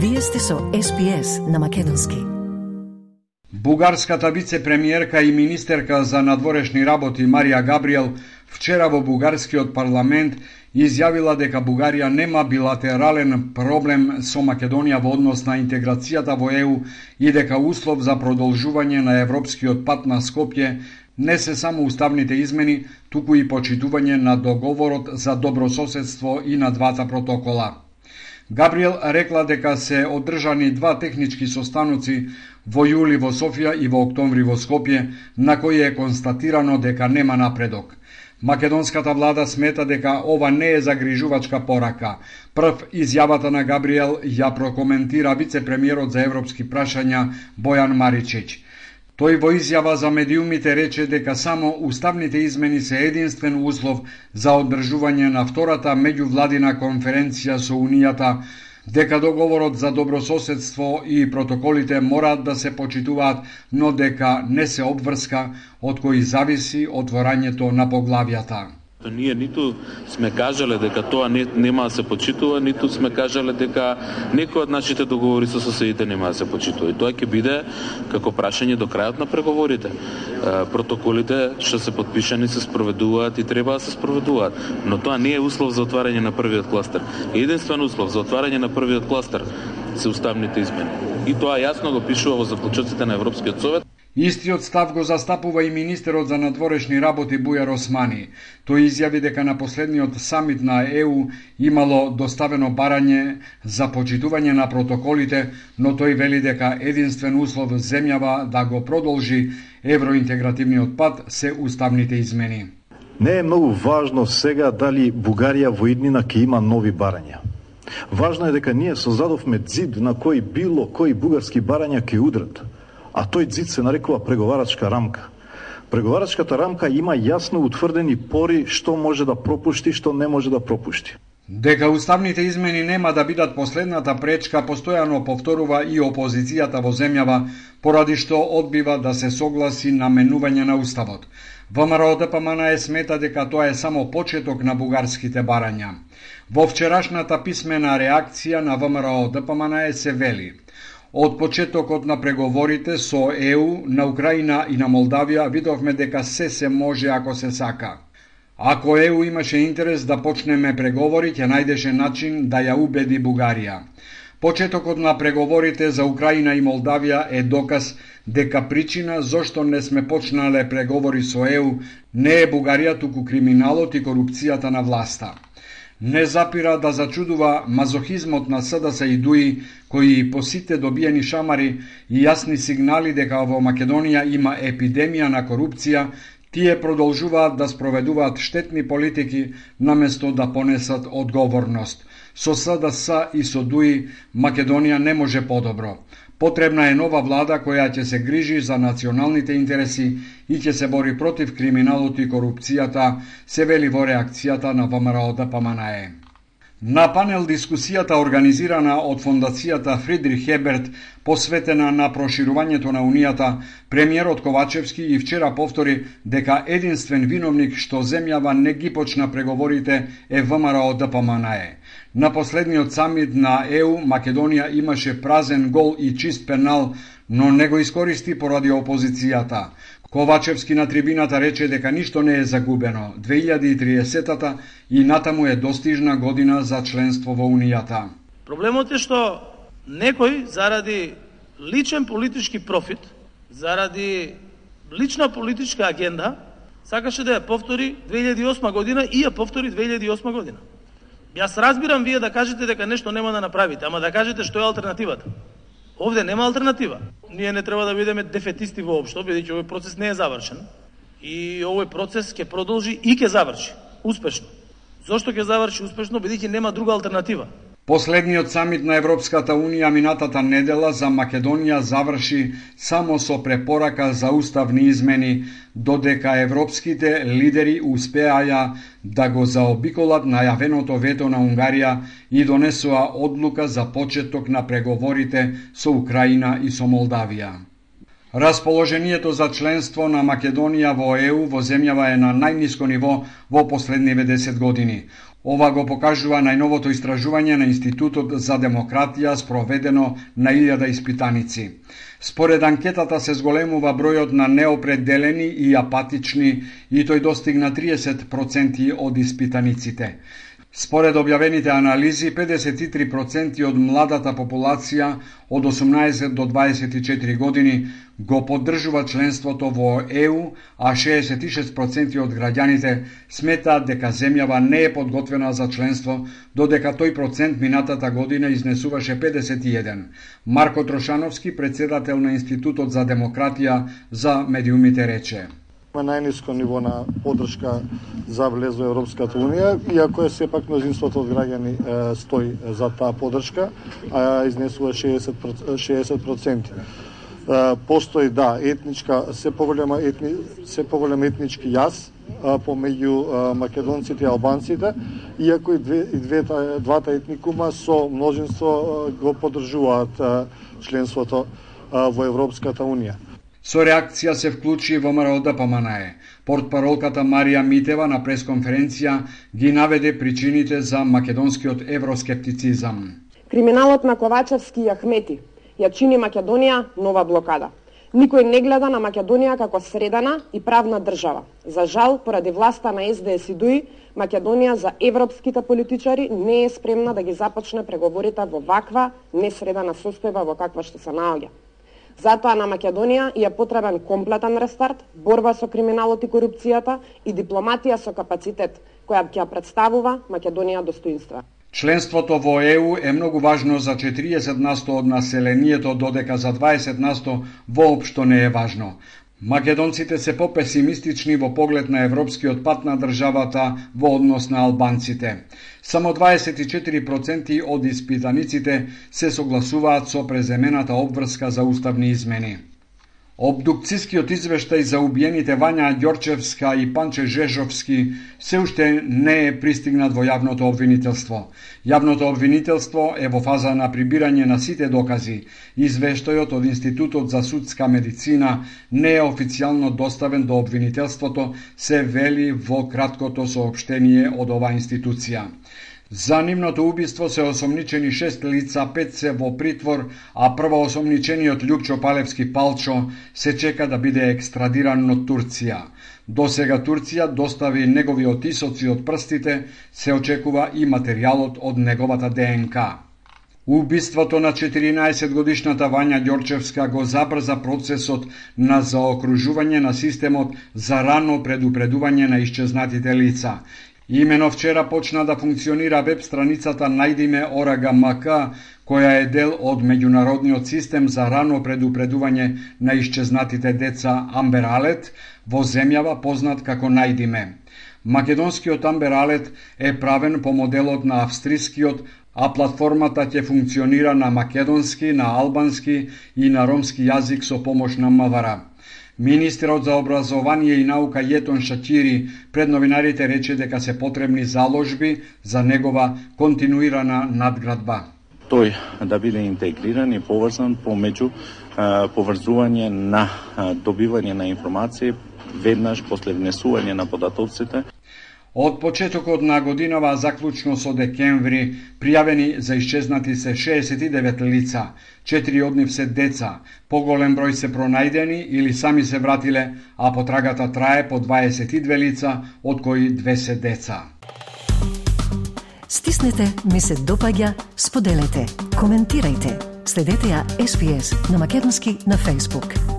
Вие сте со СПС на Македонски. Бугарската вице-премиерка и министерка за надворешни работи Марија Габриел вчера во бугарскиот парламент изјавила дека Бугарија нема билатерален проблем со Македонија во однос на интеграцијата во ЕУ и дека услов за продолжување на европскиот пат на Скопје не се само уставните измени, туку и почитување на договорот за добрососедство и на двата протокола. Габриел рекла дека се одржани два технички состаноци во јули во Софија и во октомври во Скопје, на кои е констатирано дека нема напредок. Македонската влада смета дека ова не е загрижувачка порака. Прв изјавата на Габриел ја прокоментира вице-премиерот за европски прашања Бојан Маричич. Тој во изјава за медиумите рече дека само уставните измени се единствен услов за одржување на втората меѓувладина конференција со Унијата дека договорот за добрососедство и протоколите мораат да се почитуваат, но дека не се обврска од кој зависи отворањето на поглавјата. Ние ниту сме кажале дека тоа не, нема да се почитува, ниту сме кажале дека некој од нашите договори со соседите нема да се почитува. И тоа ќе биде како прашање до крајот на преговорите. Протоколите што се подпишани се спроведуваат и треба да се спроведуваат, но тоа не е услов за отварање на првиот кластер. Единствен услов за отварање на првиот кластер се уставните измени. И тоа јасно го пишува во заклучоците на Европскиот совет. Истиот став го застапува и министерот за надворешни работи Бујар Османи. Тој изјави дека на последниот самит на ЕУ имало доставено барање за почитување на протоколите, но тој вели дека единствен услов земјава да го продолжи евроинтегративниот пат се уставните измени. Не е многу важно сега дали Бугарија во иднина ќе има нови барања. Важно е дека ние создадовме зид на кој било кој бугарски барања ќе удрат а тој ЗИД се нарекува преговарачка рамка. Преговарачката рамка има јасно утврдени пори што може да пропушти, што не може да пропушти. Дека уставните измени нема да бидат последната пречка, постојано повторува и опозицијата во земјава, поради што одбива да се согласи на менување на уставот. ВМРО ДПМН е смета дека тоа е само почеток на бугарските барања. Во вчерашната писмена реакција на ВМРО ДПМН се вели – Од почетокот на преговорите со ЕУ на Украина и на Молдавија видовме дека се се може ако се сака. Ако ЕУ имаше интерес да почнеме преговори, ќе најдеше начин да ја убеди Бугарија. Почетокот на преговорите за Украина и Молдавија е доказ дека причина зошто не сме почнале преговори со ЕУ не е Бугарија, туку криминалот и корупцијата на власта не запира да зачудува мазохизмот на СДС и ДУИ, кои по сите добиени шамари и јасни сигнали дека во Македонија има епидемија на корупција, тие продолжуваат да спроведуваат штетни политики наместо да понесат одговорност. Со СДС и со ДУИ Македонија не може подобро. Потребна е нова влада која ќе се грижи за националните интереси и ќе се бори против криминалот и корупцијата, се вели во реакцијата на ВМРО да ДПМНЕ. На панел дискусијата организирана од фондацијата Фридрих Хеберт, посветена на проширувањето на Унијата, премиерот Ковачевски и вчера повтори дека единствен виновник што земјава не ги почна преговорите е ВМРО ДПМНЕ. На последниот самит на ЕУ Македонија имаше празен гол и чист пенал, но не го искористи поради опозицијата. Ковачевски на трибината рече дека ништо не е загубено. 2030-та и натаму е достижна година за членство во Унијата. Проблемот е што некој заради личен политички профит, заради лична политичка агенда, сакаше да ја повтори 2008 година и ја повтори 2008 година. Јас разбирам вие да кажете дека нешто нема да направите, ама да кажете што е алтернативата. Овде нема алтернатива. Ние не треба да бидеме дефетисти воопшто, бидејќи овој процес не е завршен. И овој процес ќе продолжи и ќе заврши успешно. Зошто ќе заврши успешно? Бидејќи нема друга алтернатива. Последниот самит на Европската Унија минатата недела за Македонија заврши само со препорака за уставни измени, додека европските лидери успеаја да го заобиколат најавеното вето на Унгарија и донесоа одлука за почеток на преговорите со Украина и со Молдавија. Расположението за членство на Македонија во ЕУ во земјава е на најниско ниво во последниве 10 години. Ова го покажува најновото истражување на Институтот за демократија спроведено на илјада испитаници. Според анкетата се зголемува бројот на неопределени и апатични и тој достигна 30% од испитаниците. Според објавените анализи, 53% од младата популација од 18 до 24 години го поддржува членството во ЕУ, а 66% од граѓаните сметаат дека земјава не е подготвена за членство, додека тој процент минатата година изнесуваше 51. Марко Трошановски, председател на Институтот за демократија за медиумите рече најниско ниво на поддршка за влез во Европската Унија, иако е сепак мнозинството од граѓани е, стои за таа поддршка, а изнесува 60%. 60%. Постои да етничка се поголема етни се поголем етнички јас помеѓу македонците и албанците, иако и, две, и двета, двата етникума со множинство го поддржуваат членството во Европската Унија. Со реакција се вклучи во да Поманае. Портпаролката Марија Митева на пресконференција ги наведе причините за македонскиот евроскептицизам. Криминалот на Ковачевски и Ахмети ја чини Македонија нова блокада. Никој не гледа на Македонија како средана и правна држава. За жал, поради власта на СДС и ДУИ, Македонија за европските политичари не е спремна да ги започне преговорите во ваква несредана состојба во каква што се наоѓа. Затоа на Македонија ја потребен комплетен рестарт, борба со криминалот и корупцијата и дипломатија со капацитет, која ќе представува Македонија достоинства. Членството во ЕУ е многу важно за 40 насто од населението, додека за 20 насто воопшто не е важно. Македонците се попесимистични во поглед на европскиот пат на државата во однос на албанците. Само 24% од испитаниците се согласуваат со преземената обврска за уставни измени. Обдукцискиот извештај за убиените Вања Ѓорчевска и Панче Жежовски се уште не е пристигнат во јавното обвинителство. Јавното обвинителство е во фаза на прибирање на сите докази. Извештајот од Институтот за судска медицина не е официјално доставен до обвинителството, се вели во краткото сообштение од оваа институција. За нивното убиство се осомничени шест лица, пет се во притвор, а прво осомничениот Лјупчо Палевски Палчо се чека да биде екстрадиран од Турција. До сега Турција достави негови отисоци од прстите, се очекува и материјалот од неговата ДНК. Убиството на 14 годишната Вања Ѓорчевска го забрза процесот на заокружување на системот за рано предупредување на исчезнатите лица. Имено вчера почна да функционира веб страницата Најдиме Орага МК, која е дел од меѓународниот систем за рано предупредување на исчезнатите деца Амбер Алет во земјава познат како Најдиме. Македонскиот Амбер Алет е правен по моделот на австрискиот, а платформата ќе функционира на македонски, на албански и на ромски јазик со помош на Мавара. Министерот за образование и наука Јетон Шачири пред новинарите рече дека се потребни заложби за негова континуирана надградба. Тој да биде интегриран и поврзан помеѓу поврзување на добивање на информации веднаш после внесување на податоците Од почетокот на годинава, заклучно со декември, пријавени за исчезнати се 69 лица, 4 од нив се деца, поголем број се пронајдени или сами се вратиле, а потрагата трае по 22 лица, од кои две се деца. Стиснете, ми се допаѓа, споделете, коментирајте. Следете ја SPS на Македонски на Facebook.